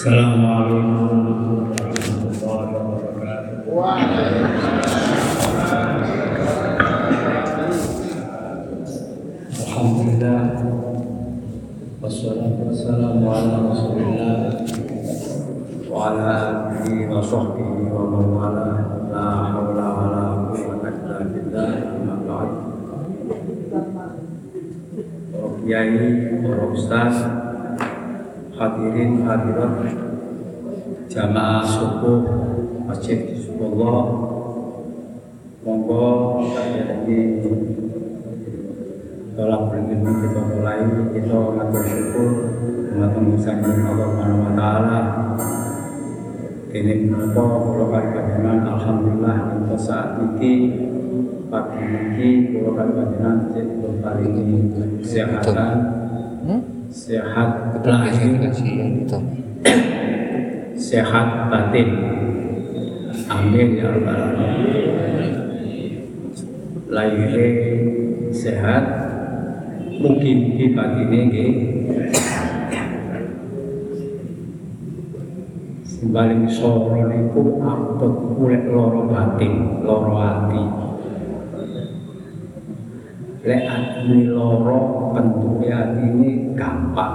Assalamualaikum warahmatullahi wabarakatuh. Alhamdulillah Wassalatu wassalamu ala rasulillah Wa ala alihi wa sahbihi wa man wala La hawla wa la quwwata illa billah Amma ba'd Para kiai, para ustaz Hadirin hadirat Jamaah subuh Masjid Hizbullah Monggo saya ini tolak beringin kita mulai. Kita ngatur syukur. Mengatur musanjung Allah Subhanahu wa taala. Ini menapa kula kali panjenengan? Alhamdulillah kita saat ini pagi ini kula kali panjenengan dipun paringi kesehatan sehat lahir sehat batin. Amin ya rabbal alamin. Lahirnya sehat mungkin di pagi ini Sembaling soro niku abot kulit loro batin, loro hati. Lek hati loro hati ini gampang,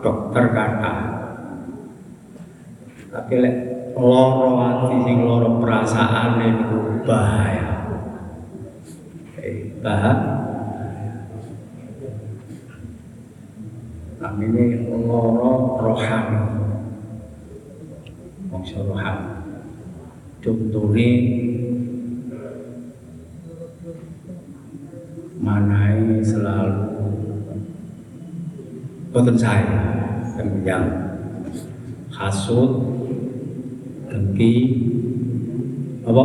dokter kata. Tapi lek loro hati sing loro perasaan itu bahaya. Eh, bahaya. namine loro rohani bangsa rohani contohnya manai selalu. Boten saya yang hasut dengki. Apa?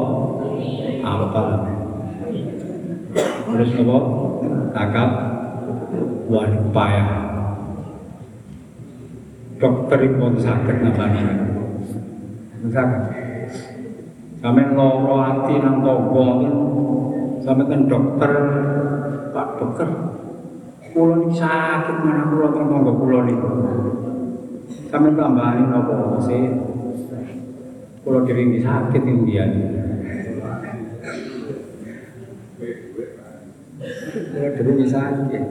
Apa terus apa? Kakap wanita dokter pun sakit nabani sakit sampai loro hati nang tonggo sampai kan dokter dokter pulau ini sakit mana pulau nang tonggo pulau ini sampai tambahin apa sih pulau diri ini sakit ini dia pulau diri ini sakit.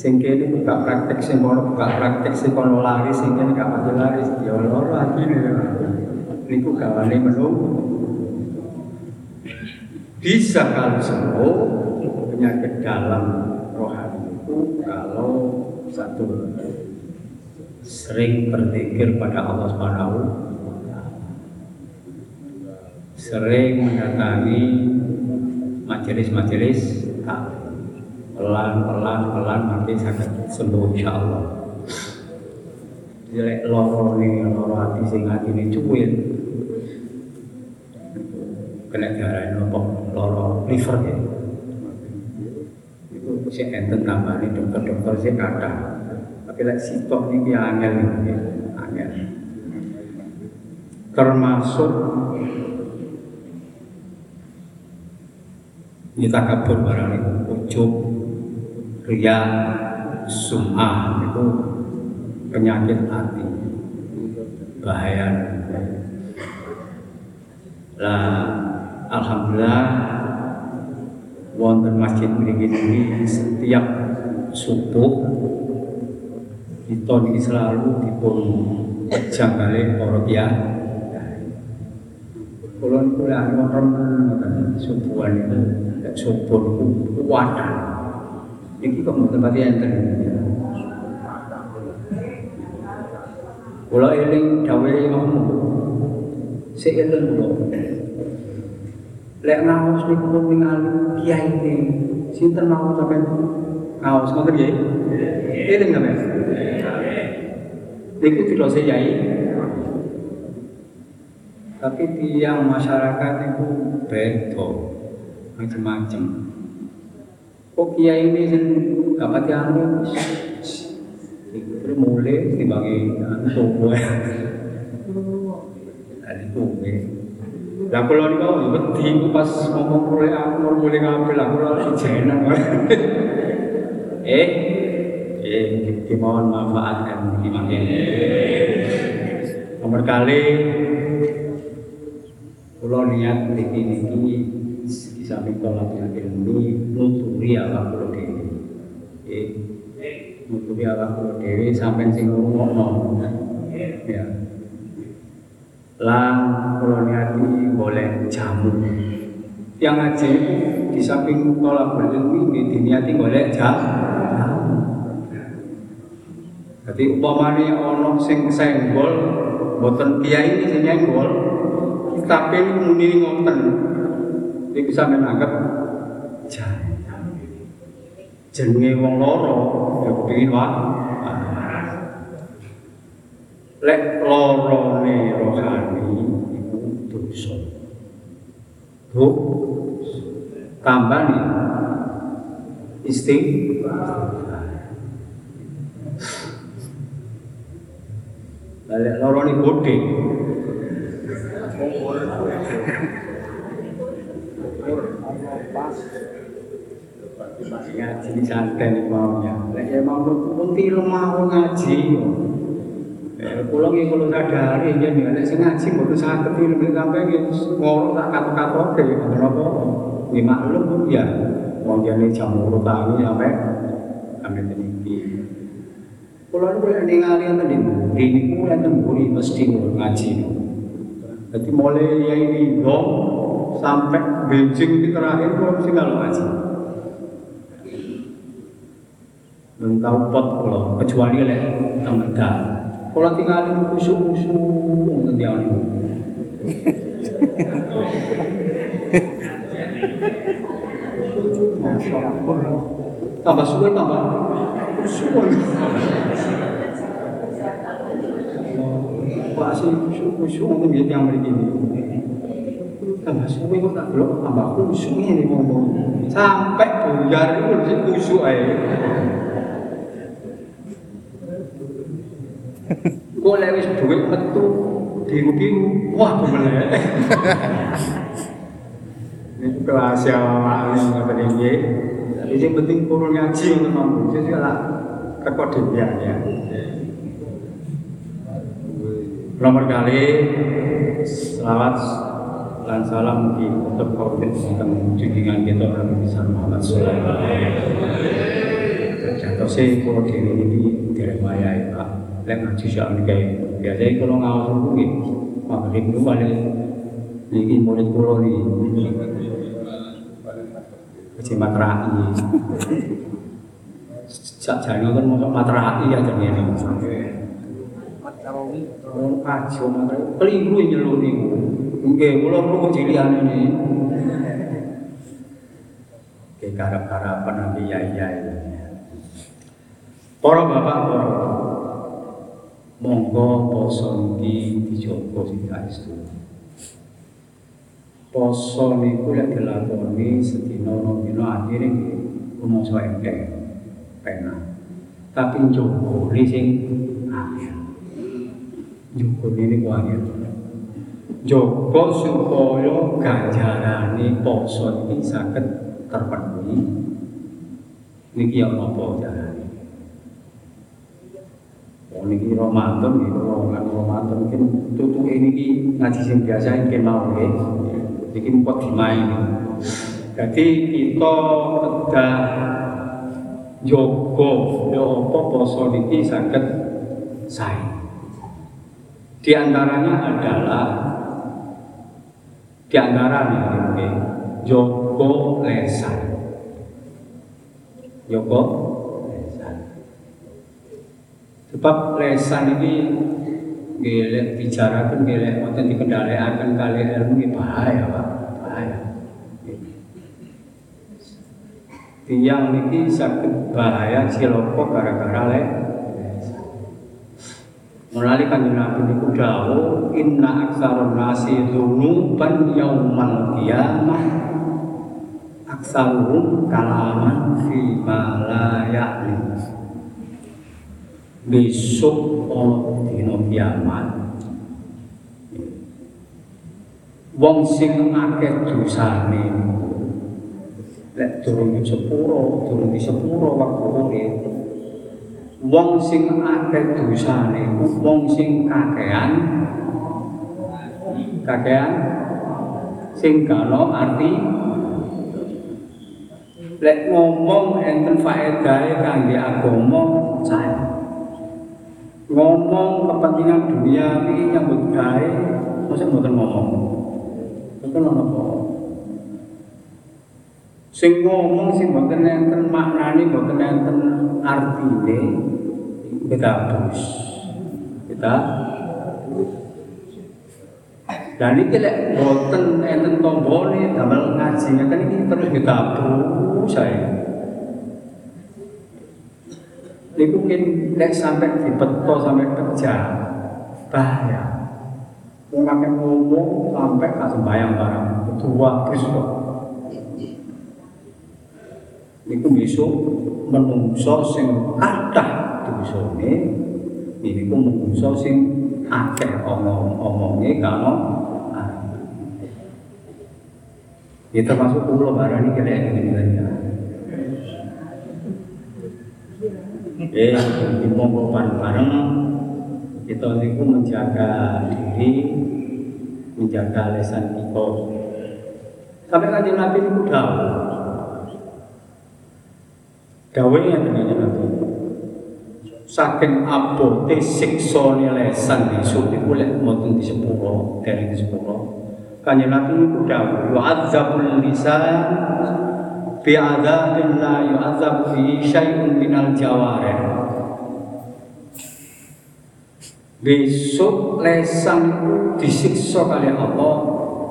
Sing kene buka praktek sing kono buka praktek sing kono lari sing kene gak pati lari ya loro atine niku gawane menung bisa kalau sembuh penyakit dalam rohani itu kalau satu sering berpikir pada Allah Subhanahu sering mendatangi majelis-majelis taklim pelan nanti sangat sembuh insya Allah jelek loro nih loro hati sing hati ini cukuin kena darah nopo loro liver ya si enten tambah nih dokter dokter sih kata tapi lek sitok ini angel ini angel. Termasuk kita kabur barang itu ujub ria sum'ah itu penyakit hati bahaya. Lah alhamdulillah wonten masjid mriki ini setiap subuh kita ini selalu dipun pejang kali para kiai Kulon kuliah wonten subuhan itu subuh wadah Iki kok mboten pati enten. Kula eling dawuhe Imam kula. Lek ngaos niku ningali kiai iki, sinten mau sampean? Ngaos ngoten nggih? Eling sampean. Niku dilose yai. Tapi tiang masyarakat itu beda. Macam-macam kok kiai ini sing gak pati anu? Itu mulai dibagi anu ya ada tunggu lah kalau ini kau beti pas ngomong aku mau mulai ngambil aku lalu jenak eh eh dimohon manfaatkan gimana nomor kali kula niat niki niki samping tolak ilmu nuturi awak kula dhewe. Nggih nuturi awak kula dhewe sampeyan sing ngrungokno. Ya lan kula niati golek jamu yang ngaji di samping tolak ilmu ini diniati golek jamu jadi upamane ana sing senggol boten ini sing nyenggol tapi muni ngoten iki bisa menanggap jenenge wong loro ya kepengin wae lek iku dosa Bu tambah nih. Istighfar balik loro ni gede. Ngaji santai nih maunya lagi emang pun lemah ngaji pulang ini kalau sadari ya nih ada ngaji mau sakit film ini sampai ngorok tak kata-kata deh. Kenapa ini maklum pun ya. Mau jadi jam urut tahu sampai sampai tinggi Kulo boleh ningali tadi, ini mulai nemburi mesti ngaji. Jadi mulai ya ini dong sampai benjing di terakhir kulo mesti kalau ngaji. Tahu pot kulo kecuali oleh teman Kulo tinggal di kusuk-kusuk nanti ini. Tambah suwe tambah kusuk. Pak sih kusuk-kusuk mungkin dia yang begini. Tambah suwe kok tak belok tambah kusuk ini ngomong. Sampai buyar itu mesti kusuk aja. Kok lewis duit metu biru-biru, wah bener. Ini kelas yang awal yang tinggi. Jadi yang penting kurun ngaji untuk mampu. Jadi lah rekod ya. Nomor kali selawat dan salam di untuk covid tentang junjungan kita Nabi besar Muhammad Wasallam. Jatuh sih kalau diri ini direwayai pak. Lek ngaji soal kayak biasanya kalau ngawal dulu gitu. Maghrib itu balik. Ini murid pulau nih. Kecil matrai. Sakjane kan mau matrai ya jenenge. Matrawi. Oh, kajo matrai. Keliru nyeluk niku. Kula ini. Garap-garapan nanti ya ya ya. Para bapak, para monggo poso niki dijogo sing kaestu. Poso niku lek dilakoni sedina dina akhire rumangsa engkeng penak. Tapi njogone sing angel. Njogone niku angel. Jogo supaya ganjarane poso iki saged terpenuhi. Niki ya napa carane? Niki Ramadan nggih kula kan Ramadan mungkin tutuke niki ngaji sing biasa nggih mau nggih. Niki mumpet dimain. Jadi kita kedah jogo ya apa poso niki saged sae. Di antaranya adalah di antaranya nggih jogo lesan. Jogo. Sebab lesan ini gelek bicara kan gelek wonten dikendhalekaken kali ilmu ini bahaya, Pak. Bahaya. Tiang niki sakit bahaya ciloko gara-gara lek. Mulai kanjeng Nabi niku inna aksarun nasi dzunuban yaumal qiyamah aksaruhum kalaman fi ma la ya'lam besok ana dina kiamat. Wong sing akeh dosane. Lek durung sepuro durung di sepuro waktu wong sing akeh dosane wong sing kakean kakean sing gano arti? Lek ngomong enten faedahe kangge agama saya ngomong kepentingan dunia ini nyambut gawe masa mboten ngomong. Mboten ono apa sing ngomong sing mboten enten maknane mboten enten artine kita terus. Kita dan ini lek boten enten tombone damel ngaji kan ini terus kita saya. Ini mungkin lek sampai dibeto sampai pecah bahaya. Memakai ngomong sampai kasih bayang barang kedua Kristus. Ini besok menungso sing dosane ini menungso sing akeh omong-omongnya kalau Ya termasuk pulau barang ini kira Eh, monggo bareng kita itu menjaga diri, menjaga lesan kita. Sampai kajian Nabi itu dawa. Dawa yang dengan Nabi. Saking abote siksa lesan besok itu lek mboten di sepuluh dari di sepuluh Kanjeng Nabi itu dawuh yu'adzabul lisan bi adzabin la yu'adzab fi syai'un minal jawarih. Besok lesan disiksa kali Allah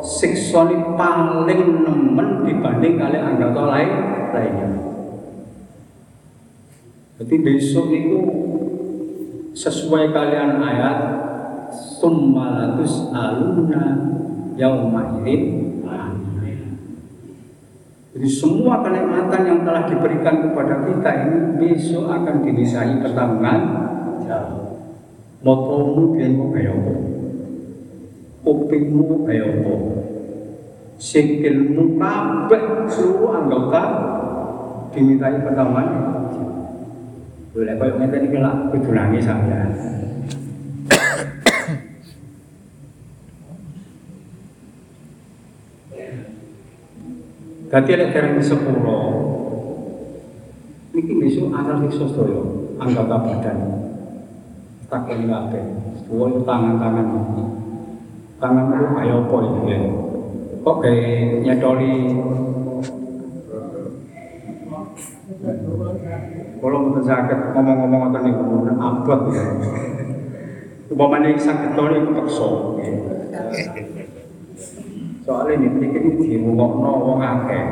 siksa ini paling nemen dibanding kali anggota lain lainnya. Jadi besok itu sesuai kalian ayat summalatus aluna yauma jadi semua kenikmatan yang telah diberikan kepada kita ini besok akan dinisahi pertanggungan motomu bienmu kaya apa? Kupingmu kaya apa? Sikilmu kabeh seluruh anggota dimintai pertanggungan boleh kaya ngeten iki lak kudu nangis sampean Dadi lek dereng sepuro niki besok asal siksa sedaya anggota badan. Takon kabeh. Suwun tangan-tangan. Tangan itu kaya apa iki ya? Kok kayak nyedoli Kalau mboten sakit ngomong-ngomong ngoten niku abot ya. Upamane sakit to niku peksa. Soalnya ini pikir ini dirungokno wong akeh.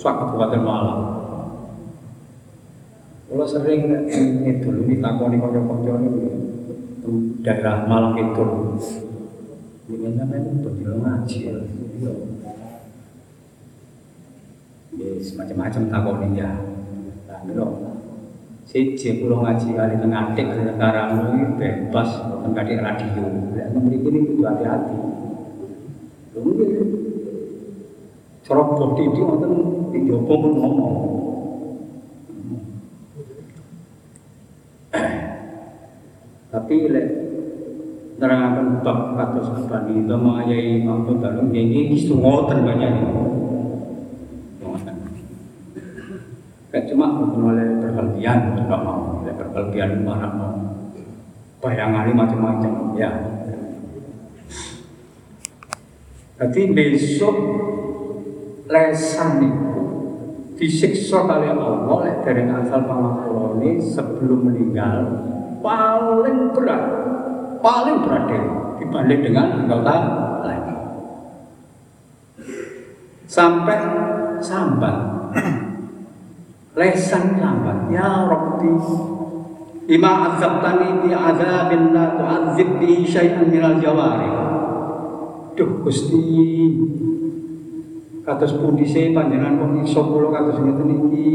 Sak kabupaten Malang. Kalau sering ini dulu ditakoni kanca-kanca ini daerah Malang itu. Ini namanya bendera ngaji ya. Semacam-macam takoni ya. Nah, itu Siji pulau ngaji kali tengah atik sekarang ini bebas, kadik radio. Dan memiliki ini kudu hati-hati. Cara bodi itu wonten ing jaba pun ngomong. Tapi lek nerangaken bab kados abani to mayai mampu dalem nggih iki ngoten banyak. Kayak cuma oleh berlebihan, tidak mau. Oleh berlebihan marah mau. Bayangan macam-macam, ya. Jadi besok lesan itu disiksa kali Allah oleh dari asal ini sebelum meninggal paling berat, paling berat deh, dibanding dengan anggota lain. Sampai sambat, lesan sambat, ya Rabbi, Ima azabtani bi azabin la tu'adzib bi syai'an minal jawari Duh Gusti. Kados pundi se panjenengan kok iso kula kados ngeten iki?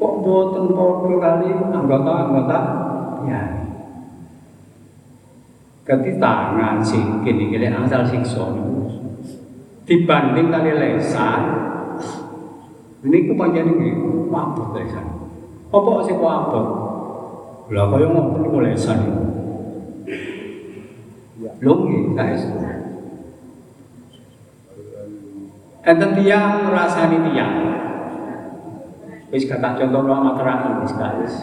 Kok boten padha kali anggota-anggota? Ya. Ganti tangan sikit iki lek asal siksa dibanding kali lesan. Ini ku panjenengan nggih mabuk lesan. Apa sih abot? Lah kaya niku lesan. Lho nggih, guys. Enten tiang ngrasani tiang. Wis kata contoh amat terakhir wis guys.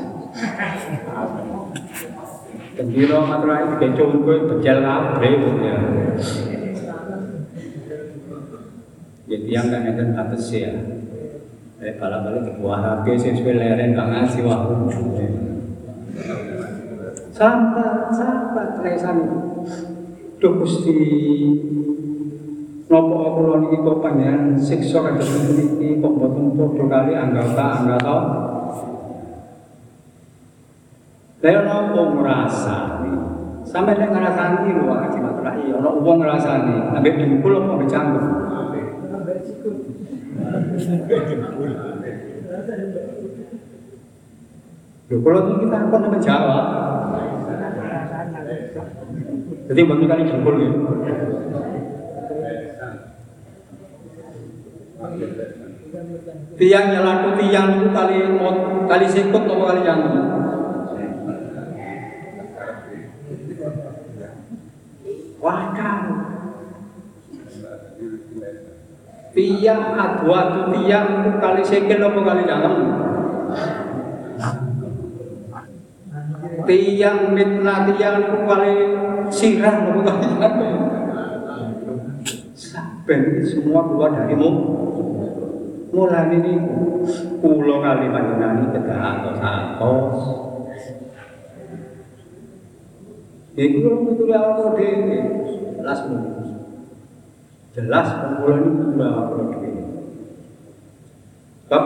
Gendiro amat terakhir becung kowe bejal kabeh ya. Ya tiang kan enten batas ya. Eh bala-bala HP sing suwe leren gak ngasih waktu. Sampai, sampai lesan. Duh Gusti, Nopo kula niki kok panjenengan siksa kados niki kok mboten padha kali anggota anggota. Lah nopo ngrasani? Sampe nek ngrasani lho Haji Matrai, ana wong ngrasani, ambek dengkul apa ambek cangkem. Lho kula niki menjawab. Jadi bagi kali dengkul ya. Tiang nyelatu tiang itu kali kali sikut atau kali jantung? Wadah. Tiang adwa tu tiang itu kali sikil atau kali jantung? Tiang mitna tiang itu kali sirah atau kali jantung? Ben semua keluar darimu mulai ini pulau kali panjenengan kedah atau santos Iku kalau itu awak dhewe jelas jelas pulau ini kudu awak dhewe Sebab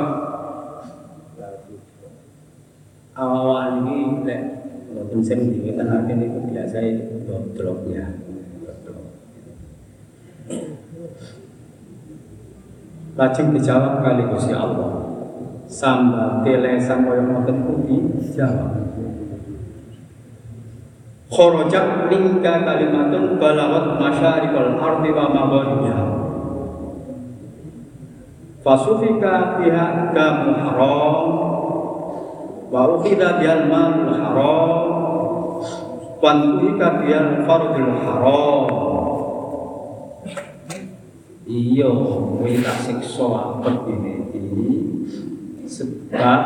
awal ini lek mboten sing diwitenake niku biasa drop ya. Lajeng dijawab kali Gusti Allah. Samba telesan kaya ngoten kuwi jawab. Khorojak lingga kalimatun balawat masyarikal ardi wa magharibiha. Fasufika biha damu haram wa ukhida bihal malul haram wantuhika bihal fardul haram iya kowe tak siksa apet ini sebab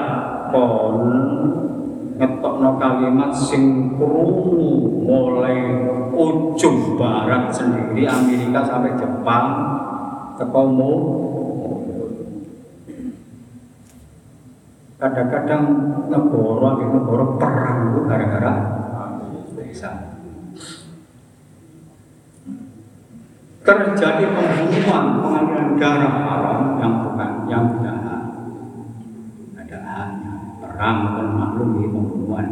ngetokno kalimat sing krungu mulai ujung barat sendiri Amerika sampai Jepang tekomu kadang-kadang negara negara perang itu gara-gara desa terjadi pembunuhan pengaliran darah haram yang bukan yang tidak hak. Ada haknya. Perang ini pembunuhan.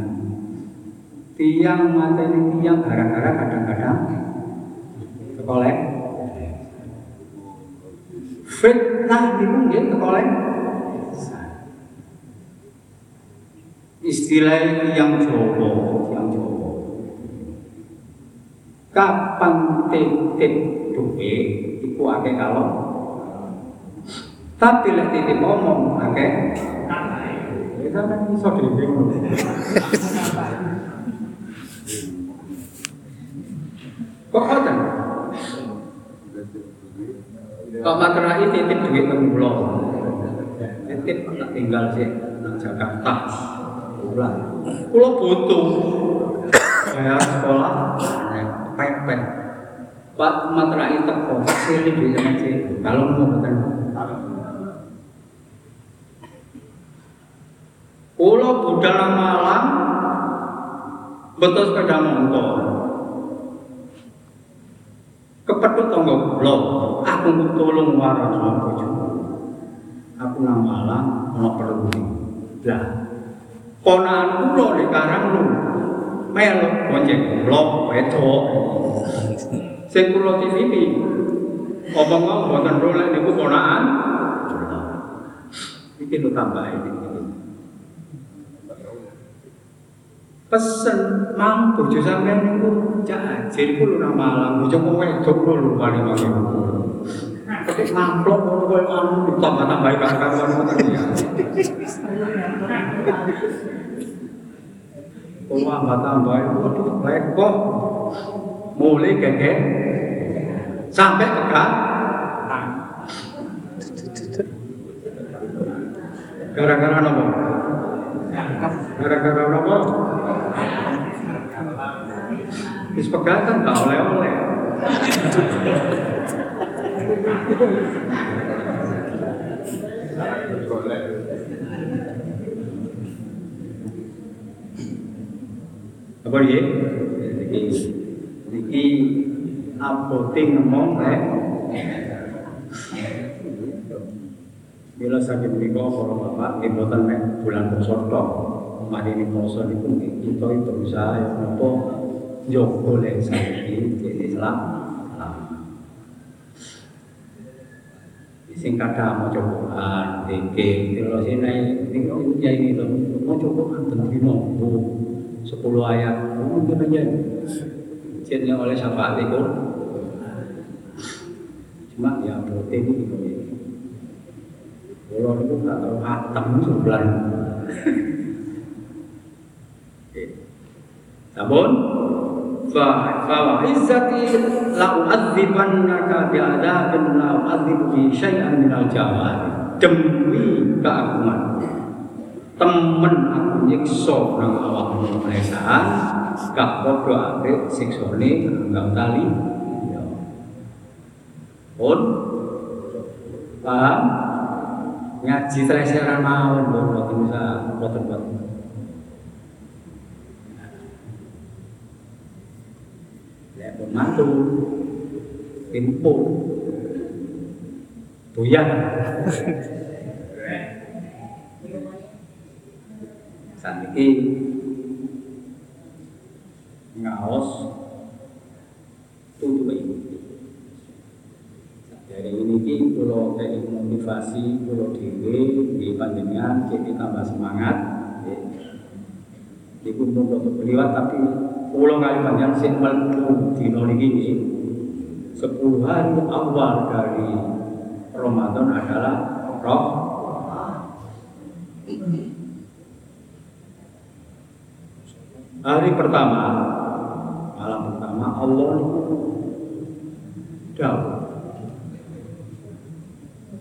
Tiang materi tiang gara-gara kadang-kadang sekolah fitnah itu nggih sekolah istilah yang Jawa yang Jawa. Kapan titip duit iku akeh kalau tapi lek titip omong akeh kita kan iso dhewe kok ngoten kok materai titip duit nang kula titip tak tinggal sih nang Jakarta. Pulang kula butuh. Bayar sekolah Pak materai teko sini di zaman sih kalau mau betul Kulo budal Malang betul sepeda motor. Kepedhut tangga kula, aku tolong waras sama bojoku. Aku nang Malang ana perlu. Lah, ponakan kula di karang lu. Melu bonceng kula wedok. Sing kula titipi. Omong mboten rolek niku ponakan. Iki lu tambah iki. pesen mang bojo sampean niku cak lho nang Malang bojo kok wedok lho paling ngamplok ngono kowe anu ditambah-tambah karo-karuan ngoten ya. Waduh repot. Mulai gege sampai pegang gara-gara apa? Gara-gara apa? Wis pegatan gak oleh-oleh. Apa dia? Iki iki abote ngomong rek. Bila sakit menika para bapak, nggih mek bulan tok. Mari ini poso niku kita berusaha ya napa njogo lek saiki Islam. sing kadang mau cobaan, kalau sini tinggal itu jadi itu mau cobaan tentang dino, sepuluh ayat, mungkin aja, jadi oleh syafaat itu, cuma ya protein itu kalau itu nggak terlalu hatam sebulan. Namun, fa izzati la u'adzibannaka bi syai'an min al jawari. Demi keagungan temen aku nyiksa nang awakmu lesan gak padha apik siksane enggak tali. Ya. Pun paham? Ngaji teleseran mawon boten bisa boten boten mantu timpul doyan saniki ngaos. Tutup ini dari ini ki kalau kayak motivasi kalau dewe di panjenengan jadi tambah semangat. Di pun untuk beliau tapi pulau kali panjang sing mlebu dina niki sepuluh hari awal dari Ramadan adalah roh hari pertama. Malam pertama Allah jauh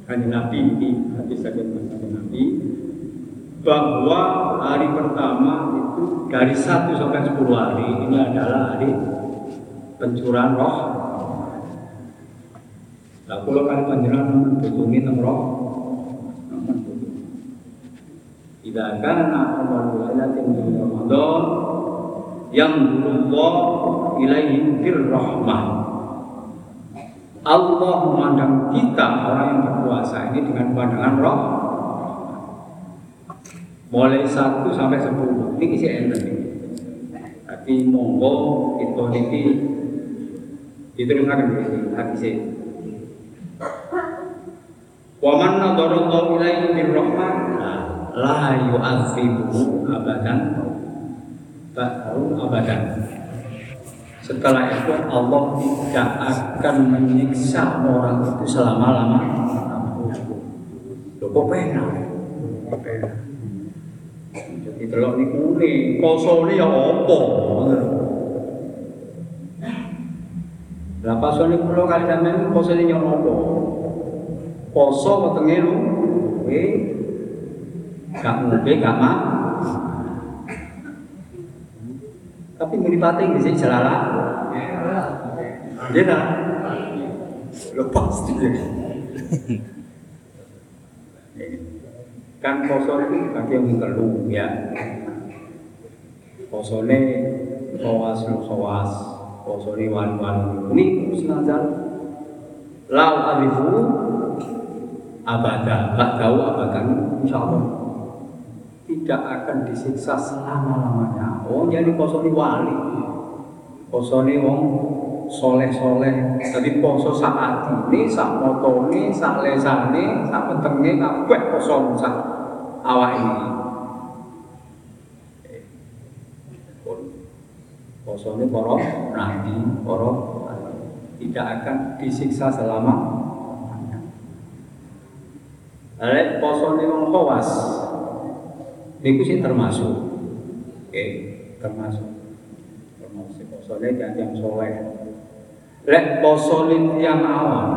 hanya Nabi ini hadis sakit Nabi bahwa hari pertama itu dari 1 sampai 10 hari ini adalah hari pencurahan roh. Nah, kalau kali panjenengan menghubungi tentang roh, tidak akan awal lailatin min Ramadan yang Allah ilaihi rahmah. Allah memandang kita orang yang berpuasa ini dengan pandangan roh. Mulai satu sampai sepuluh. Ini isi enten ini. Tapi monggo itu niki diteruskan di hadis ini Waman nadarallahu ilaihi birrahmah la yu'adzibu abadan ba'u abadan setelah itu Allah tidak akan menyiksa orang itu selama-lama. Loh kok penak? Jadi delok niku ne, posone ya apa? Lah pasone kula kali sampean posone ya apa? Poso wetenge lu, kowe gak ngombe gak mak. Tapi mripate iki sing jelala. Iya Lepas dia. kan poso itu bagi yang telu ya. Posone kawas kawas posone wan wan ini sengaja lau alifu abada. Gak tahu abadan insya Allah. Tidak akan disiksa selama lamanya oh jadi posone wali. Posone wong soleh soleh jadi poso saat ini sak motone sak lesane sak petenge kabeh poso sak awak ini posone para nabi para tidak akan disiksa selama Lek posone wong khawas niku sih termasuk. Oke, termasuk. Termasuk posone yang soleh. Lek posone yang awam.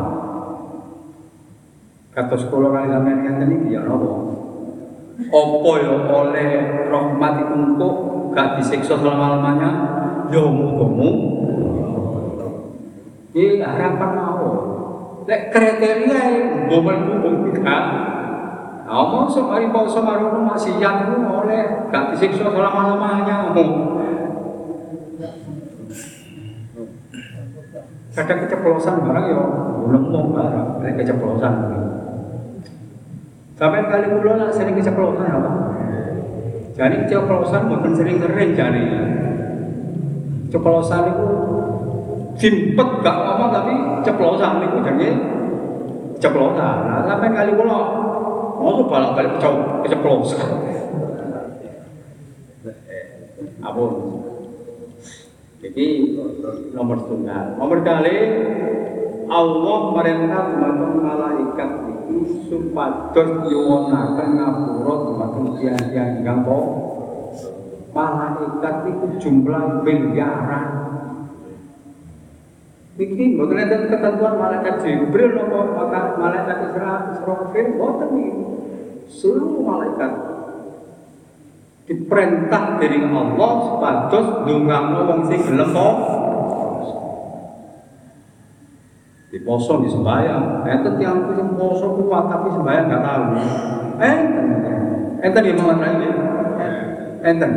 Kados kula kali sampeyan ngenten iki ya napa? Apa ya oleh rahmat engko gak disiksa selama-lamanya? Ya muga-muga. Iki harapan mau. Lek kriteria bumbu-bumbu kita Ngomong semari poso marono maksiat itu oleh gak disiksa selama-lamanya. Kadang keceplosan barang ya nemu barang, kayak keceplosan. Sampai kali kula lah sering keceplosan apa? Jadi keceplosan bukan sering-sering jadi. Keceplosan itu simpet gak ngomong tapi ceplosan itu jadi ceplosan. Nah, sampai kali kula mau balak balik keceplosan. Apa? Jadi nomor tunggal. Nomor kali Allah merintah dumateng malaikat itu supados nyuwunaken ngapura dumateng tiyang-tiyang ingkang malaikat itu jumlah miliaran. Iki mboten enten ketentuan malaikat Jibril napa malaikat Israfil mboten iki. Seluruh malaikat diperintah dari Allah supados ndongakno wong sing gelem di poso di sembahyang enten tiang sing poso kuat tapi sembahyang nggak tahu. Enten enten di mana lagi enten.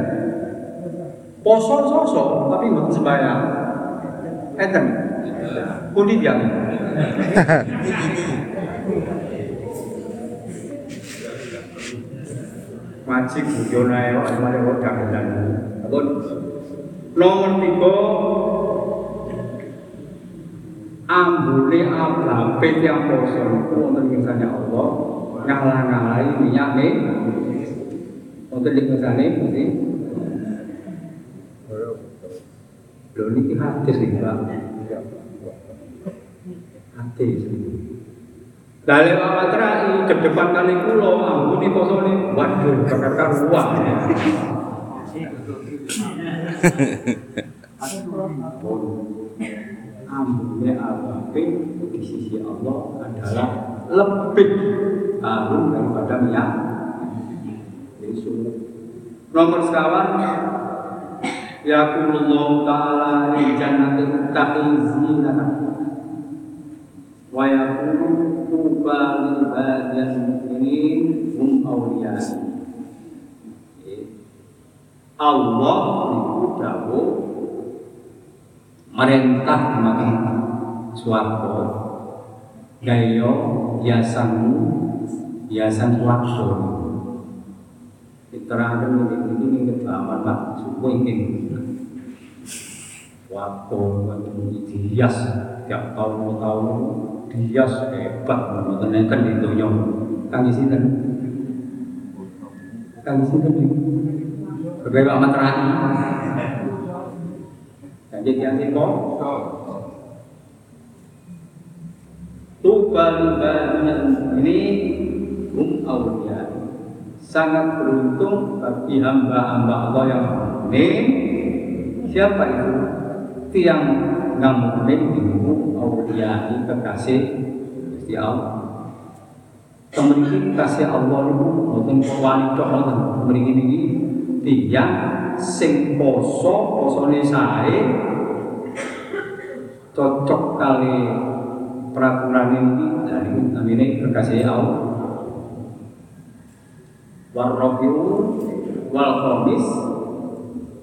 Poso sosok tapi nggak sembahyang. Enten pundi dia ngaji guyon ae kok male kok dagelan nomor tiga ambune abrape yang poso itu wonten misalnya Allah ngalah-ngalahi minyak nih wonten ing misalnya mesti. Lho niki hadis Pak hadis Dari Pak Rai, ke depan kali pulau, ampuni posone, waduh, kakak uang. Ampunnya ababe di sisi Allah adalah lebih agung daripada minyak. Nomor sekawan, Yaqulullah ta'ala di jannatin lil ibadil mukminin hum awliya Allah itu dawuh merintah makan suwarga gaya yasanmu yasan lakson diterangkan ini kelawan pak suku ini waktu dihias tiap tahun tahun dihias hebat. Menonton enten di dunia kang kan kang isi kan berbeda amat rani jadi yang itu Tubal ini hum awliya sangat beruntung bagi hamba-hamba Allah yang mukmin siapa itu? Tiang nggak mukmin itu awliya kekasih Gusti Allah. Kemudian kasih Allah itu mungkin wanita Allah kemudian ini. Tiang sing poso posone sae cocok kali peraturan ini dari namanya kekasih Allah. Warrobiun wal khamis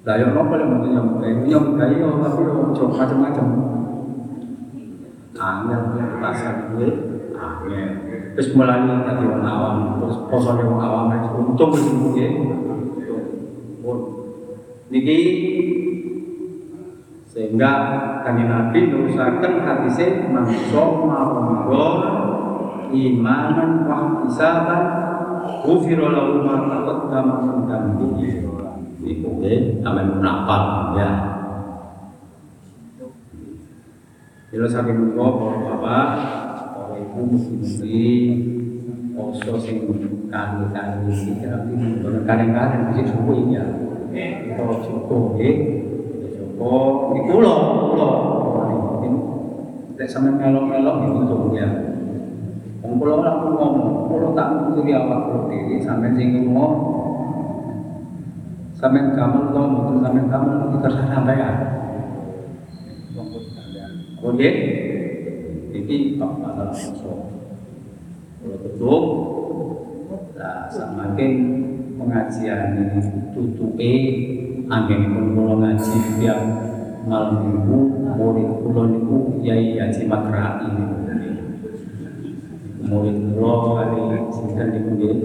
lah yo nopo lek mau nyamuk nyamuk kae yo tapi yo macam-macam angel pasar gue angel. Terus mulai dadi wong awam, terus posone wong awam untung wis. Pun. Niki sehingga kanjeng Nabi nurusaken hadise mangsa mawon imanan wa hisaban ghufira lahu ma taqaddama min. Iku nggih sampeyan menapal ya. Bila saking menika para bapak, para ibu mesti-mesti poso sing kali-kali iki tapi mboten kadang-kadang bisa suku ya. Kita cukup nggih. Cukup iki kula kula. Nek sampeyan melok-melok itu ya. Wong kula ora ngomong, kula tak nuturi awak kula dhewe sampeyan sing ngomong. Sampeyan gamen kok mboten sampeyan gamen terserah sampeyan. Oke, ini bab masalah sosok. Kalau tutup, nah semakin pengajian ini tutupi, angin pun kalau ngaji tiap malam minggu, murid kulo niku Yai Haji Makra ini. Murid kulo kali sinten niku nggih.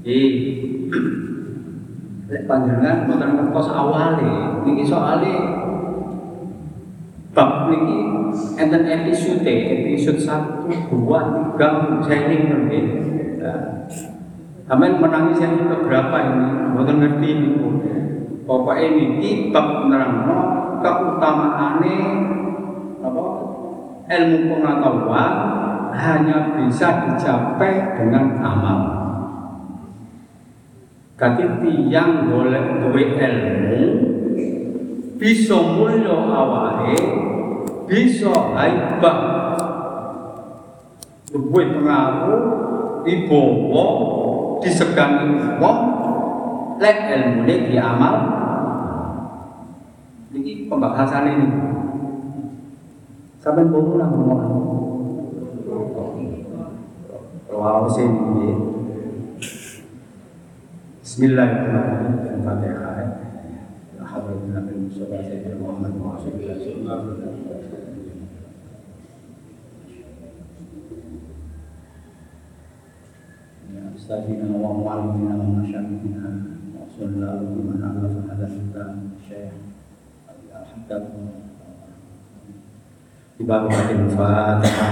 Jadi lek panjenengan boten ngertos awale, niki soalé bab niki enten episode episode satu dua tiga saya ini ngerti Amin menangis yang keberapa ini? Bukan ngerti ini Bapak ini bab nerangno keutamaane apa? Ilmu pengetahuan hanya bisa dicapai dengan amal. Kati tiang boleh duwe ilmu bisa mulya awake bisa haibah duwe pengaruh dibawa disegani wong lek ilmune diamal iki pembahasan ini sampai buru nang ngomong بسم الله الرحمن الرحيم. الفاتحة. حضرتنا في المصطفى سيدنا محمد وعلى آله وصحبه استاذنا اللهم علمنا وما شاء وصلى ومن ألف هذا الكتاب الشيخ حتى في باب الفاتحة.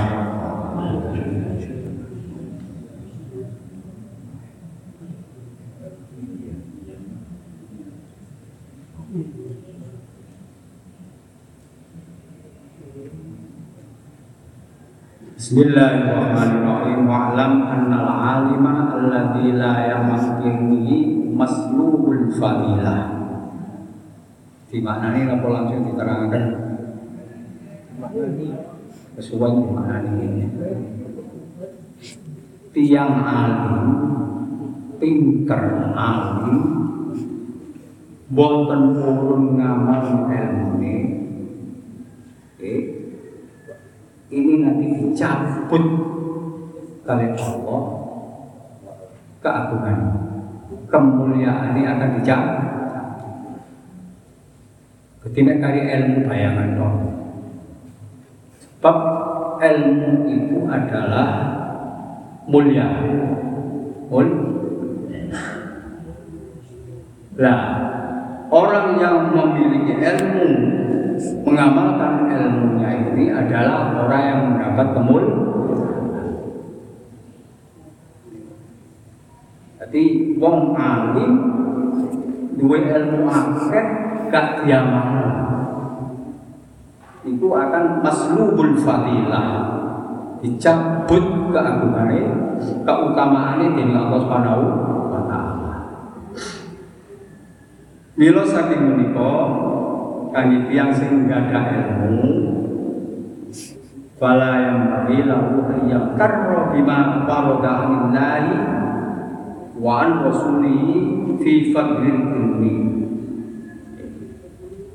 Bismillahirrahmanirrahim. Wa'lam annal alima alladhi la yamakkini maslubul fadilah. Di mana ini apa langsung diterangkan? Sesuai di mana ini? Tiang alim pinter alim boten purun ngamal ilmu ini ini nanti dicabut. Oleh Allah keagungan. Kemuliaan ini akan dicabut. Ketika kali ilmu bayangan dong sebab ilmu itu adalah mulia. Mul. Nah, orang yang memiliki ilmu mengamalkan ilmunya ini adalah orang yang mendapat kemul jadi wong alim duwe ilmu akeh gak diamal itu akan maslubul fadilah dicabut keagungannya keutamaannya dari Allah Subhanahu wa taala. Mila saking menika kami tiang sing ada ilmu fala yang bagi lahu ayyam karro bima farada anillahi wa an rasulihi fi fadlil ilmi.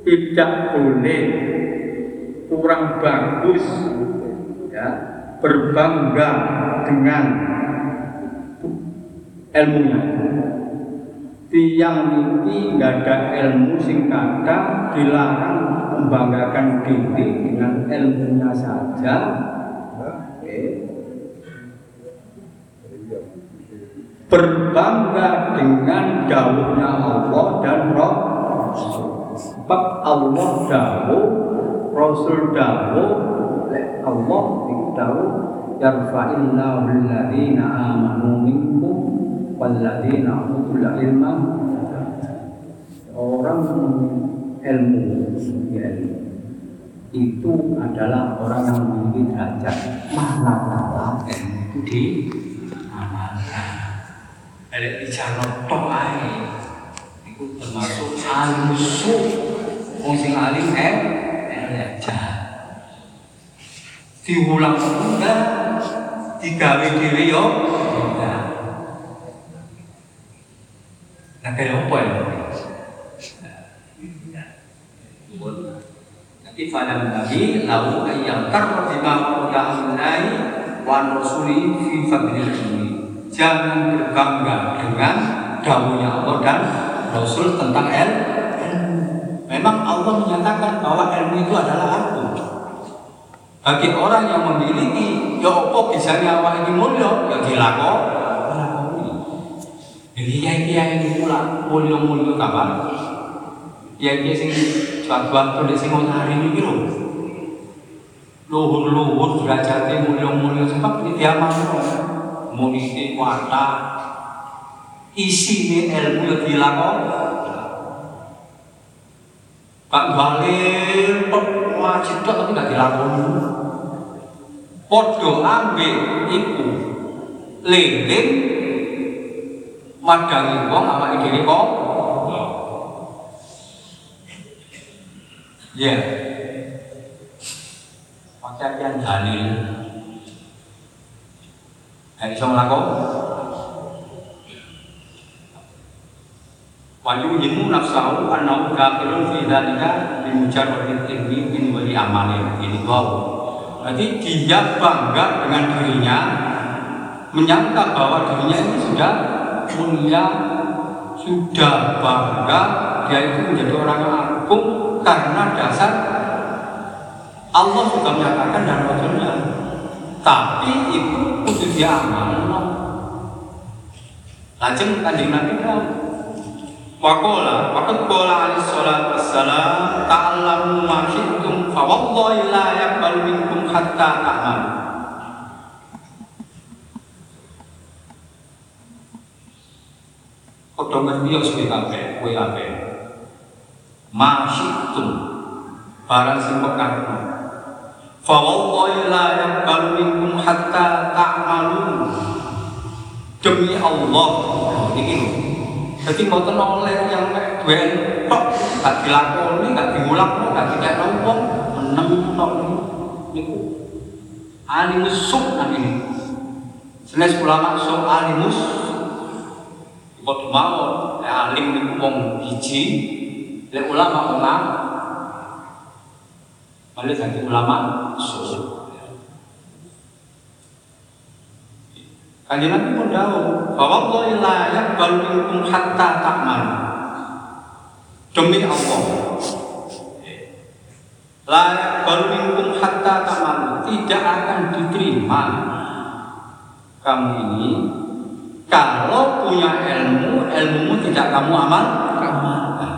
Tidak boleh kurang bagus ya berbangga dengan ilmunya tiang niki nggak ada ilmu sing kata dilarang membanggakan diri dengan ilmunya saja, berbangga dengan dawuhnya Allah dan Rasul. Sebab Allah dawuh, Rasul dawuh, Allah itu dawuh yarfa'illahu amanu minkum walladhina utul ilma. Orang ilmu itu adalah orang yang memiliki derajat mana kala ilmu itu di amalkan ada bicara tok ae. Itu termasuk alim su wong sing alim eh ya diulang enggak digawe dhewe yo nah kaya apa ya Nanti pada nabi lalu ayam bima qadallahi wa rasuli fi fadlil ilmi. Jangan berbangga dengan dawuhnya Allah dan Rasul tentang ilmu. Memang Allah menyatakan bahwa ilmu itu adalah aku. Bagi orang yang memiliki ya apa bisanya awak ini mulia ya dilakoni. Jadi ya kiai ini pula mulia-mulia kapan? Ya kiai sing suatu di sing hari ini lho. Luhur-luhur derajatnya mulia-mulia sebab ini dia mau munisi wata isi ini ilmu yang dilakoni. Pak Balir wajib tapi tidak dilakoni. Podo ambil iku lilin madangi wong awake dhewe kok Ya. Pakaian dalil. Gak iso nglakon. Wa yujimu nafsahu annahu kafirun fi dzalika bi mujarradil ilmi min wali amalin. Ini wow. Jadi dia bangga dengan dirinya menyangka bahwa dirinya ini sudah mulia, sudah bangga, dia itu menjadi orang agung karena dasar Allah juga menyatakan dan Rasulnya tapi itu kudu dia amal. Lajeng kanjeng Nabi bilang Wakola, waktu kola alaih salat wassalam Ta'alamu ma syi'tum Fa wallahi la yakbal minkum hatta ta'mal Kodong ngerti ya suwe kabeh, kowe kabeh Ma syi'tum Barang sing karepno Fa wallahi la yakbal minkum hatta ta'malun Demi Allah. Ini jadi mau oleh yang duen tok gak dilakoni, gak diulang, gak dikek wong meneng tok niku. Alimus suk ini. Senes ulama suk alimus Kok mau alim niku wong hiji, lek ulama wong Malah jadi ulama suk. Kanjeng Nabi pun tahu bahwa Allah la yaqbalu minkum hatta ta'mal. Demi Allah. La yaqbalu minkum hatta ta'mal. Tidak akan diterima kamu ini kalau punya ilmu, ilmumu tidak kamu amal, amalkan.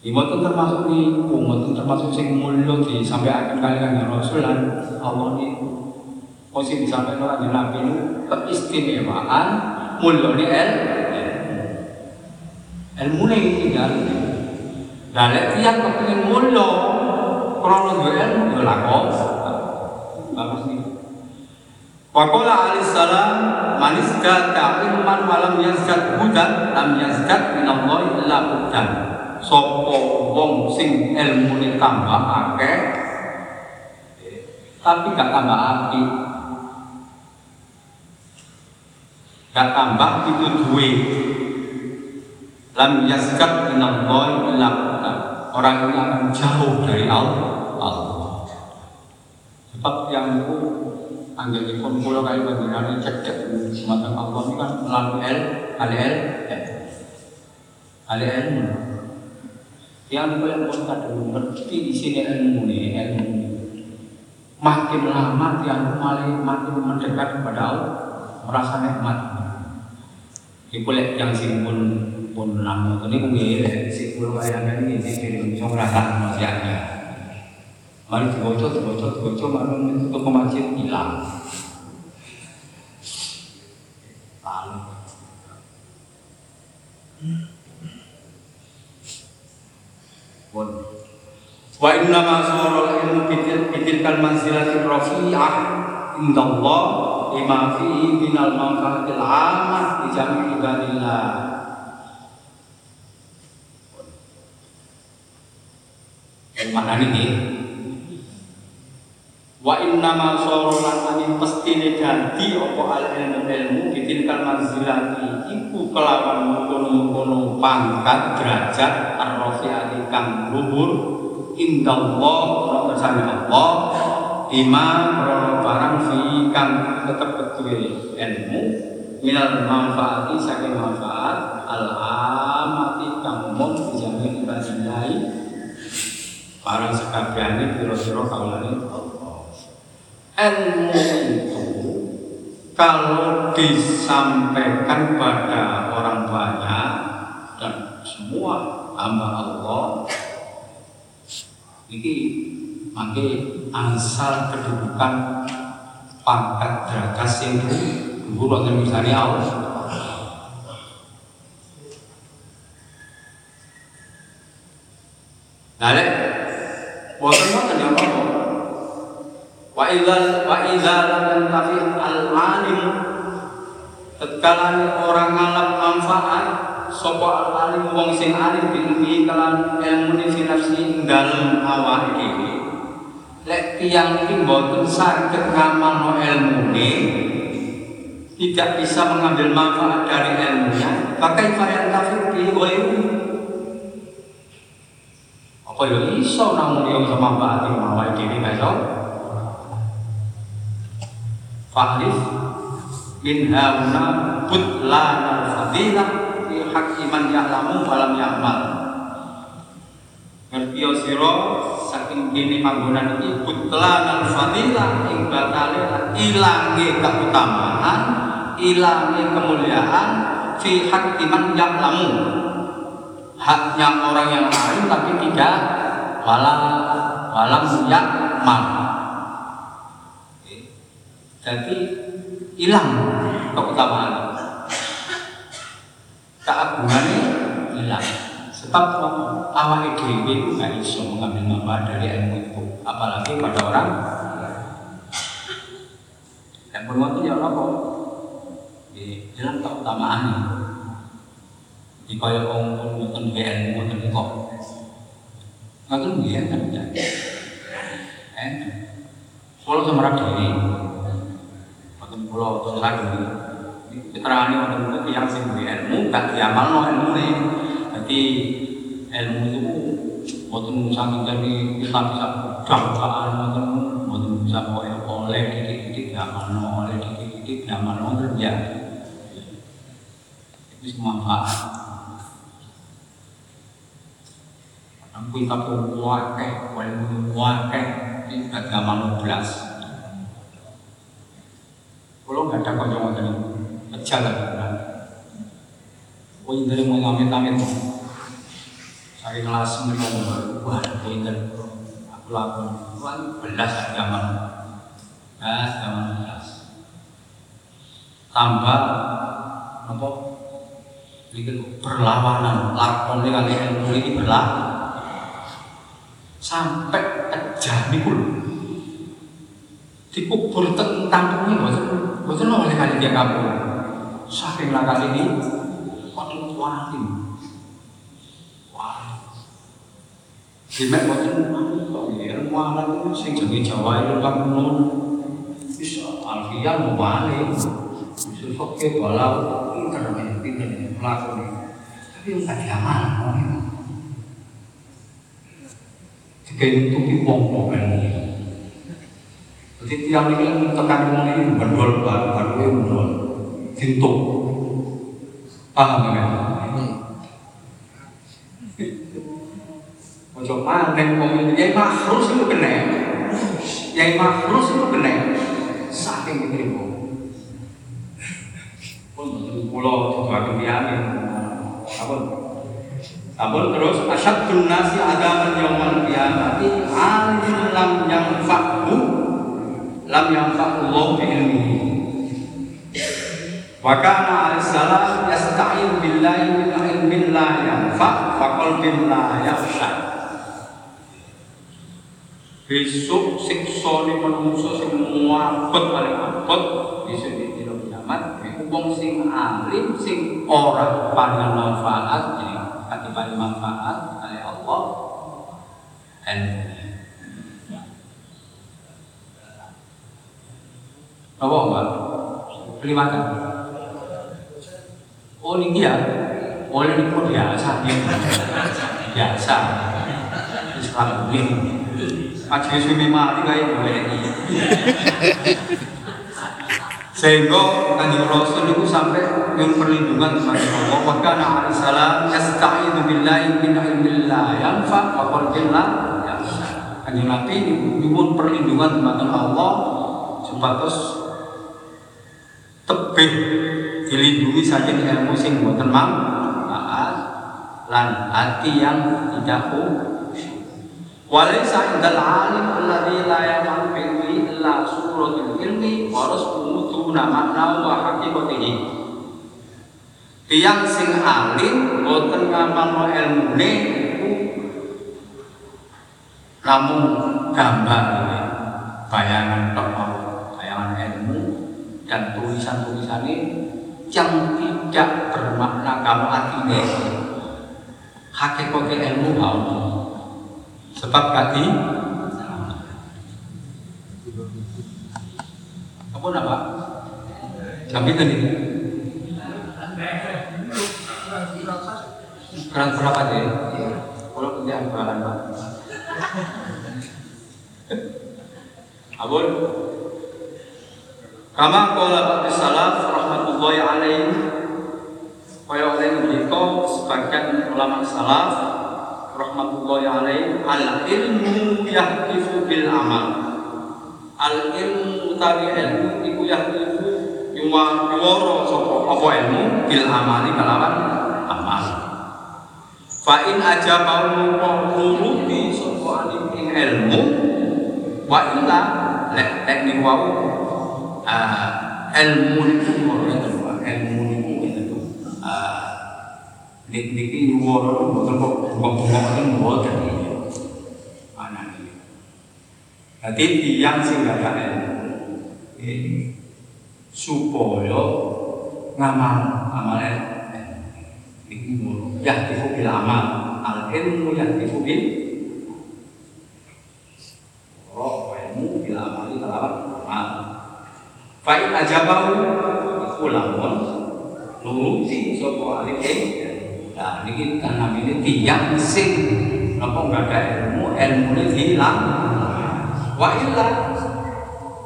Imotun termasuk nih, umotun termasuk sing mulut di sampai akan kalian Rasul Allah ini. Mesti disampaikan oleh Nabi itu keistimewaan mulyane el ilmu. Ini tinggal dan kepengin mulya krana duwe ilmu ya lakon bagus nih Waqala alaihi salam man izdata ilman wa lam yazdad hudan lam yazdad min Allah illa hudan. Sapa wong sing ilmune tambah akeh tapi gak tambah api gak tambah itu duwe. Lam yaskat minallahi illa orang ini akan jauh dari Allah sebab yang itu anggelipun kula kali panjenengan cedek semacam Allah ini kan melalui el al el al ilmu Yang kalian pun kadang ngerti di sini ilmu ini, ilmu ini. Makin lama tiang makin makin mendekat kepada Allah, merasa nikmat. Iku lek yang sing pun pun namu ini mungkin si pulau kalian ini so merasa manusianya. Mari dibaca, dibaca, dibaca, mari untuk ke masjid hilang. Lalu. Pun. Wa inna ma sara ilmu bitil manzilatir rafi'ah indallah lima fihi minal manfaatil amah di jami ibadillah. Mana ini? Wa inna ma sara lan mesti dadi apa al ilmu bitil kal manzilati iku kelawan mengkono-mengkono pangkat derajat ar-rafi'ati kang luhur. Indallah ora bersama Allah krono barang fi kang tetep betul ilmu. Minal manfaati saking manfaat al amati kang umum dijamin ibadillah barang sekabehane pira-pira kaulane Allah ilmu itu kalau disampaikan pada orang banyak dan semua hamba Allah ini maka asal kedudukan pangkat derajat yang dulu akan misalnya Allah Nah, lek boten boten ya apa? Wa idzal wa lam tafi al alim tatkala orang ngalam manfaat sapa al alim wong sing alim bilmi kalam ilmu fi nafsi dalem awake dhewe lek tiyang iki mboten saged ngamalno ilmune tidak bisa mengambil manfaat dari ilmunya. Pakai varian kafir bi apa ya iso namun yo sama baati awake dhewe iso Fahrif min hauna butlan al-fadilah fi haqqi man ya'lamu wa lam ya'mal. Ngerti sira saking kene panggonan iki butlan al-fadilah ing batale ilange keutamaan, ilange kemuliaan fi haqqi man ya'lamu. Haknya orang yang alim tapi tidak walam walam ya'mal. Jadi hilang keutamaan. Keagungannya hilang. Sebab awal dhewe itu nggak bisa mengambil manfaat dari ilmu itu. Apalagi pada orang dan berwaktu ya apa hilang keutamaannya di kaya orang pun nonton di ilmu nonton kok. Nonton dia kan eh sama diri kula wonten lagi. Keterangan wonten kuwi yang sing ilmu gak diamalno ilmune. Dadi ilmu itu wonten saking jadi kita bisa dangkaan wonten wonten bisa oleh oleh titik-titik diamalno oleh titik-titik diamalno kerja itu manfaat. Aku kita pun wakeh, ilmu wakeh, ini gak gamal belas. Kalau nggak ada kocok ngoten niku, pecah lah kan. Pointer mau amit-amit. Saya kelas menolong, wah pointer aku lakon, wah belas zaman, belas zaman belas. Tambah apa? Bikin perlawanan, lakon ini kali ilmu ini berlaku. Sampai kejam itu dikubur tentang ini boten oleh kali dia kabur saking kali ini kotor wali wali Jimat boten kok ya mualan sing jenenge Jawa itu kan nun bisa alfiah mau balik. Bisa fakir walau pinter pinter melakukan tapi nggak diamal ilmu jadi tiang ini tekan wong ini berdol baru baru ini berdol jintuk paham ya manten wong Yai Mahrus itu kena. Yai Mahrus itu kena. Saking diterima. Pun pulau sesuatu biaya. Apa? Apa terus asyadun nasi adaman yaumal qiyamati alim lam yanfa'hu lam yanfa'u Allah bi ilmihi. Wa kana alaihissalam yasta'in billahi min ilmin la yanfa' wa qalbin la yakhsha. Besok siksa ni manungsa sing muabot paling abot bisa di dina kiamat iku sing alim sing ora paling manfaat jadi kati paling manfaat oleh Allah dan apa mbak? Beli? Oh ini ya, oh ini pun biasa biasa. Terus kalau ini, aja suami mati kayak gue ini. Sehingga kanjeng Rasul itu sampai yang perlindungan kepada Allah. Wa kana alaihi salam yasta'idu billahi min ilmin la yanfa wa qalbin la. Kanjeng Nabi nyuwun perlindungan kepada Allah supados tebih dilindungi saja ilmu sing boten manfaat lan hati yang tidak Walaysa indal alim alladhi la ya'malu bihi illa suratul ilmi wa rasuluhu tuna makna wa hakikatihi. Tiang sing alim boten ngamalno ilmune iku namun gambar bayangan tok bayangan ilmu dan tulisan-tulisan ini yang tidak bermakna kalau artinya hakikat ilmu Allah sebab tadi apa nama? Kami tadi kurang berapa deh kalau kerjaan bahan pak. Abul Kama qala ba'd salaf rahmatullahi alaihi. Kaya oleh ngendika sebagian ulama salaf rahmatullahi alaihi. Al ilmu yahtifu bil amal. Al ilmu utawi ilmu iku yahtifu yuwa yuwara sapa? Apa ilmu? Bil amali kalawan amal. Fa in ajaba nuruti sapa alim ilmu wa illa lek ning wau ilmu niku ngono itu ilmu niku itu dik niki nyuwara mboten kok bengok-bengoken mboten anak iki dadi tiyang sing gak ilmu supaya ngamal amal iki ngono yahtifu bil amal. Al ilmu yahtifu bil roh ilmu bil amali kalawan amal Fa'in ajabahu iku lamun nuruti sapa alim Nah, ini kan namanya tiang sing apa enggak ada ilmu, ilmu hilang. Wa illa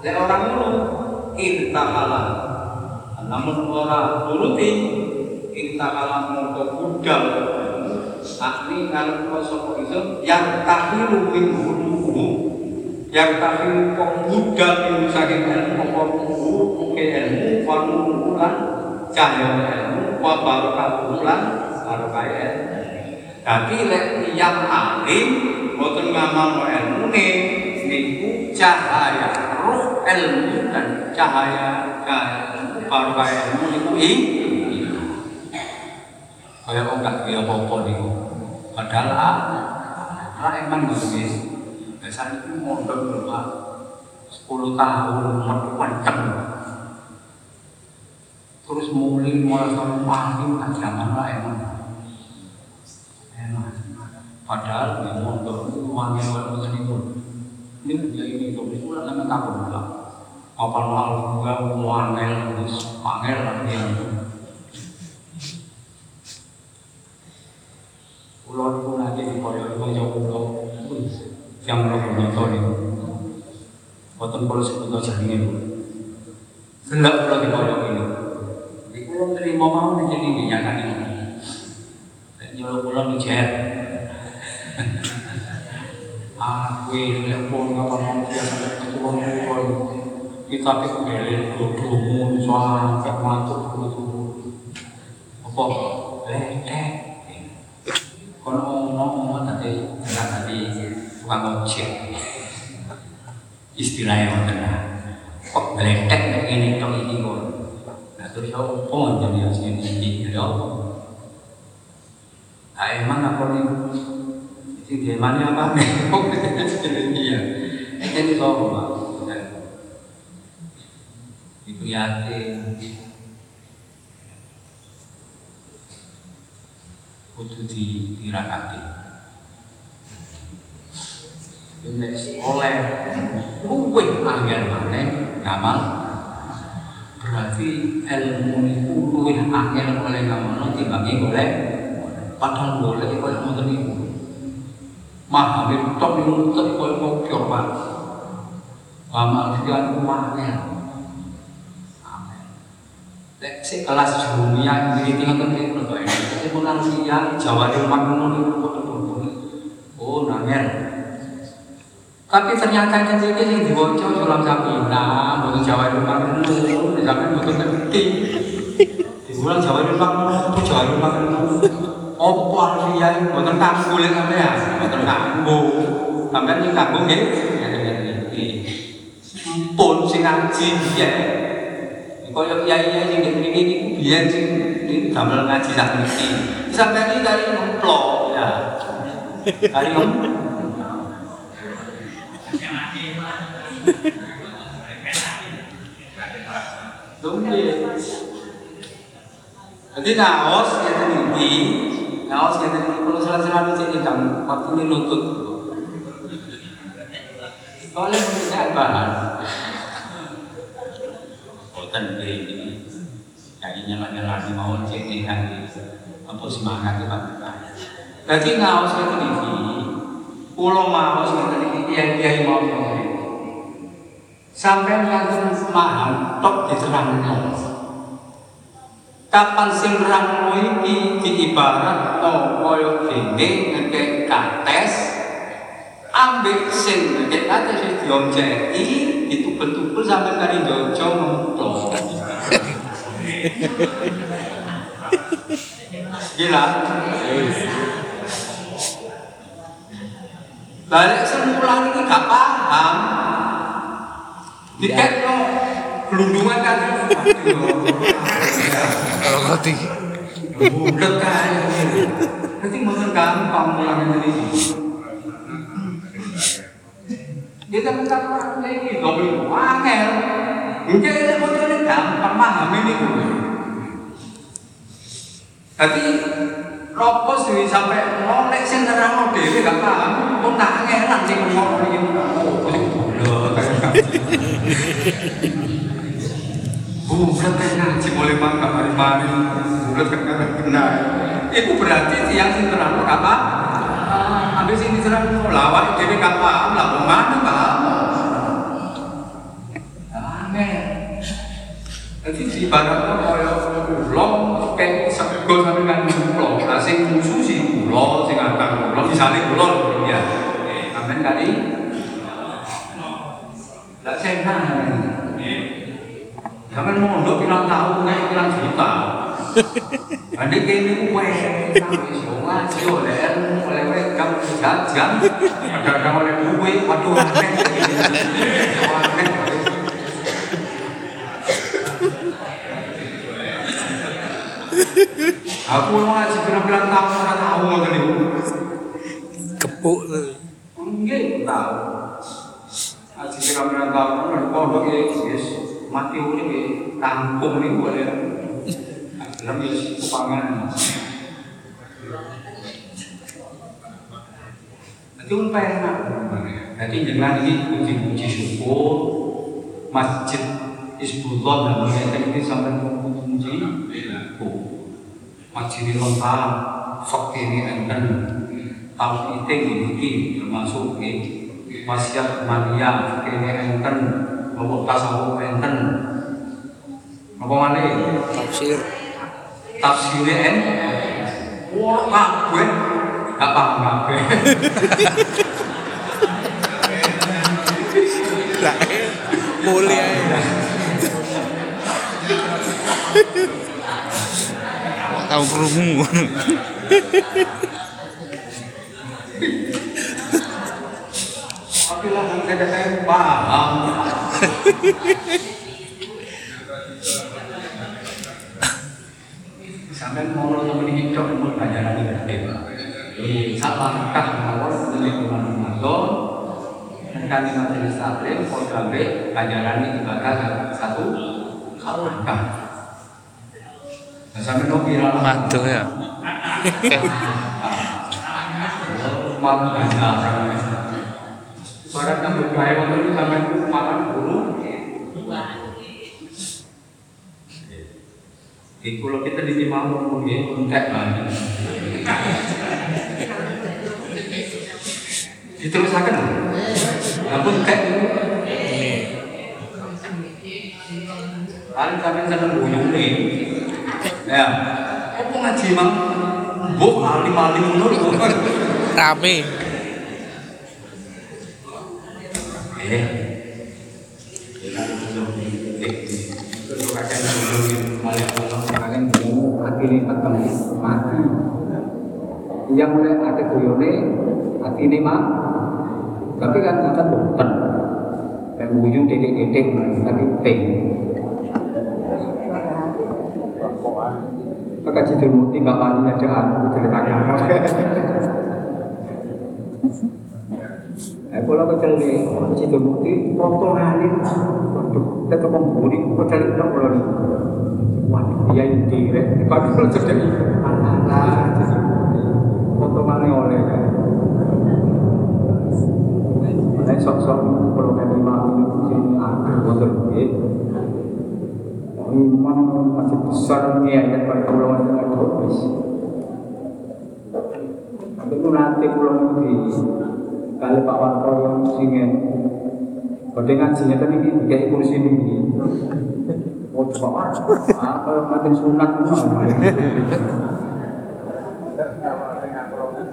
le orang ngono irtakala. Namun orang turuti irtakala mongko budal. Akni kalau sapa iso yang tahiru min huluhu yang tahiru kok budal min saking ilmu kok mungkin ilmu wanu lan cahaya ilmu wa barakatuh lan barokah Tapi lek yang alim boten ngamal ilmune niku cahaya roh ilmu dan cahaya barokah ilmu niku kaya kok gak kaya apa-apa niku. Padahal ah, emang guys. Biasanya itu mondok Pak. 10 tahun metu kenceng. Terus mulai mulai pagi kan zaman lah emang. Padahal di mondok itu wangi walau itu. Ini dia ini itu itu lah namanya takut lah apa mal gua wangel terus pangel lah dia pulau itu nanti di koyo itu jauh pulau yang lo penonton itu Boten kalau sebut jaringan itu Selak pulau di koyo ini. Di pulau terima mau di sini dinyatakan ini Nyuruh pulau di jet Aku ini pun kapan mau biasa ketulung pun kita pikir dodomu sampai mantuk itu apa ledek kono ngomong tadi enggak tadi tukang ojek istilahnya ngoten nah kok ledek nek ngene tok iki kok nah terus ya apa jadi asline iki ya apa ah emang apa nih itu gimana apa iya ini sopo pak itu yakin kudu di dirakati Nek oleh luwih angel maneh ngamal berarti ilmu itu luwih angel oleh ngamal dibagi oleh padahal boleh koyo ngoten niku niku tek koyo kopior Pak amal angel amin Lek si kelas dunia ini tinggal kan itu ini. Saya pun lansia Jawa di rumah kuno nih Oh nangel. Tapi ternyata kan sih yang dibocor sulam bukan Jawa di di zaman bukan ngerti. Di bulan Jawa di itu Jawa di kuno. Opo lansia bukan kamu sampai ya, bukan kamu. Sampai ini kamu gitu. Pun sing ngaji ya. Kaya kiai-kiai sing ngriki niku biyen sing damel ngaji sak niki. Sampai ini kali ngemplok ya. Kali. Jadi naos ngeten iki, naos ngeten iki kalau salah-salah cek ingkang waktu ini lutut. Oleh tidak bahan boten ini jadi nyala-nyala di mau cek nih apa semangat itu Pak. Jadi ngaos ngeten iki, pulau maos ngeten iki kiai-kiai mau ngeten. Sampai ngantun paham tok diterangno. Kapan sing rangno iki diibarat kaya dene ngekek kates ambek sing ngekek kates wis dionceki ditupel-tupel sampai kali jojo ngemplok. Gila. Balik semula ini gak paham. Diket no gelundungan kan. Kalau tinggi. Budak kan. Nanti mungkin gampang pulang ini. Kita minta orang ini double wangel. Mungkin ini motornya gampang paham ini gue. Jadi ini sampai ngolek sih nerang dhewe gak paham, kok tak ngelan sih ngomong iki. Oh. Budak kan ngaji mulai mangga mari-mari. Budak kan kata benar. Itu berarti tiang sing terang gak apa? Ambil sini terang lawan dhewe gak paham lah mana paham. Amin. Jadi di baratnya kaya ulo kayak sego sampe kan ulo. Nah sing musuh sih ulo, sing akan ulo misalnya ulo ya. Amin kali. Lah senang. Sampai mondok pirang tahun kayak pirang juta. Ande kene kuwe wis ngaji oleh ilmu wekam jajan. Ada-ada oleh kuwe waduh aneh. Aneh. Aku mau ngaji pirang-pirang tahun ora tahu ngoten niku. Kepuk. Nggih, tahu. Ngaji pirang-pirang tahun ora pondok wis mati urip iki kampung niku oleh. Dalam wis kupangan. Penak. Jadi jangan ini puji-puji syukur masjid Hizbullah dan mereka ini sampai memuji masjid lengkap sok ini enten tahun itu ini termasuk ini masjid Maria ini enten ngomong tasawuf enten apa mana Tafsir. tafsirnya en? Wah kabeh gak paham kabeh Lah. Kok tahu kerungu. Tapi lah saya saya paham. Sampai mau temen pelajaran. Saat langkah mawon dari bulan Ramadan dan kami majelis taklim program pelajaran ini dibakar satu langkah. Nah, sampai no viral Waduh ya. malam Barang yang berkaya waktu itu sampai makan dulu. Di kalau kita di Timur mungkin kontak banget. Diterusakan. Namun kontak itu Ini. paling seneng buyung nih. Ya, apa ngaji mang? Bu alim alim menurut. Rame. Eh. Kalian dulu hati ini peteng mati. Yang mulai hati kuyone hati ini mah. Tapi kan kita. Dan ujung titik-titik tapi ping. Maka jidul muti mbak wani ada aku ceritakan. Eh, kalau kecil nih, potongan Waduh, kita pemburi kecil itu kalau. Waduh, dia ini direk. Kalau jadi anak-anak jidul muti oleh Ini sok-sok kalau kan imam ini sini ada wonder Imam masih besar nih ayat pertolongan dengan habis. Tapi itu nanti pulang di kali Pak Wanto yang singen. Kode ngajinya tadi ini tiga kursi ini. Oh coba apa makin sunat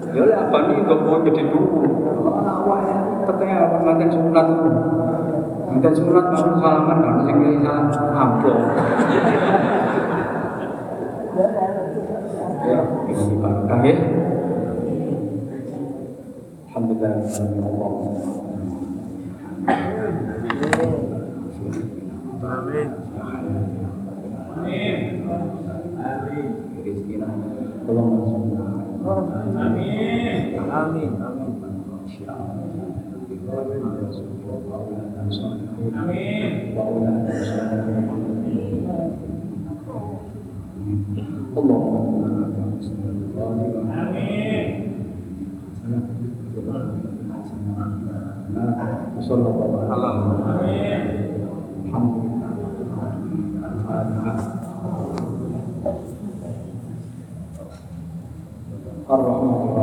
Ya lah apa nih gak mau jadi dulu. Awalnya katanya apa makin sunat itu. Makin sunat baru salaman kan sing salah amplop. Ya, ini barokah ya. Alhamdulillah. Amin. Rezekinya tolong langsung. Amin. Amin. الرحمن الرحيم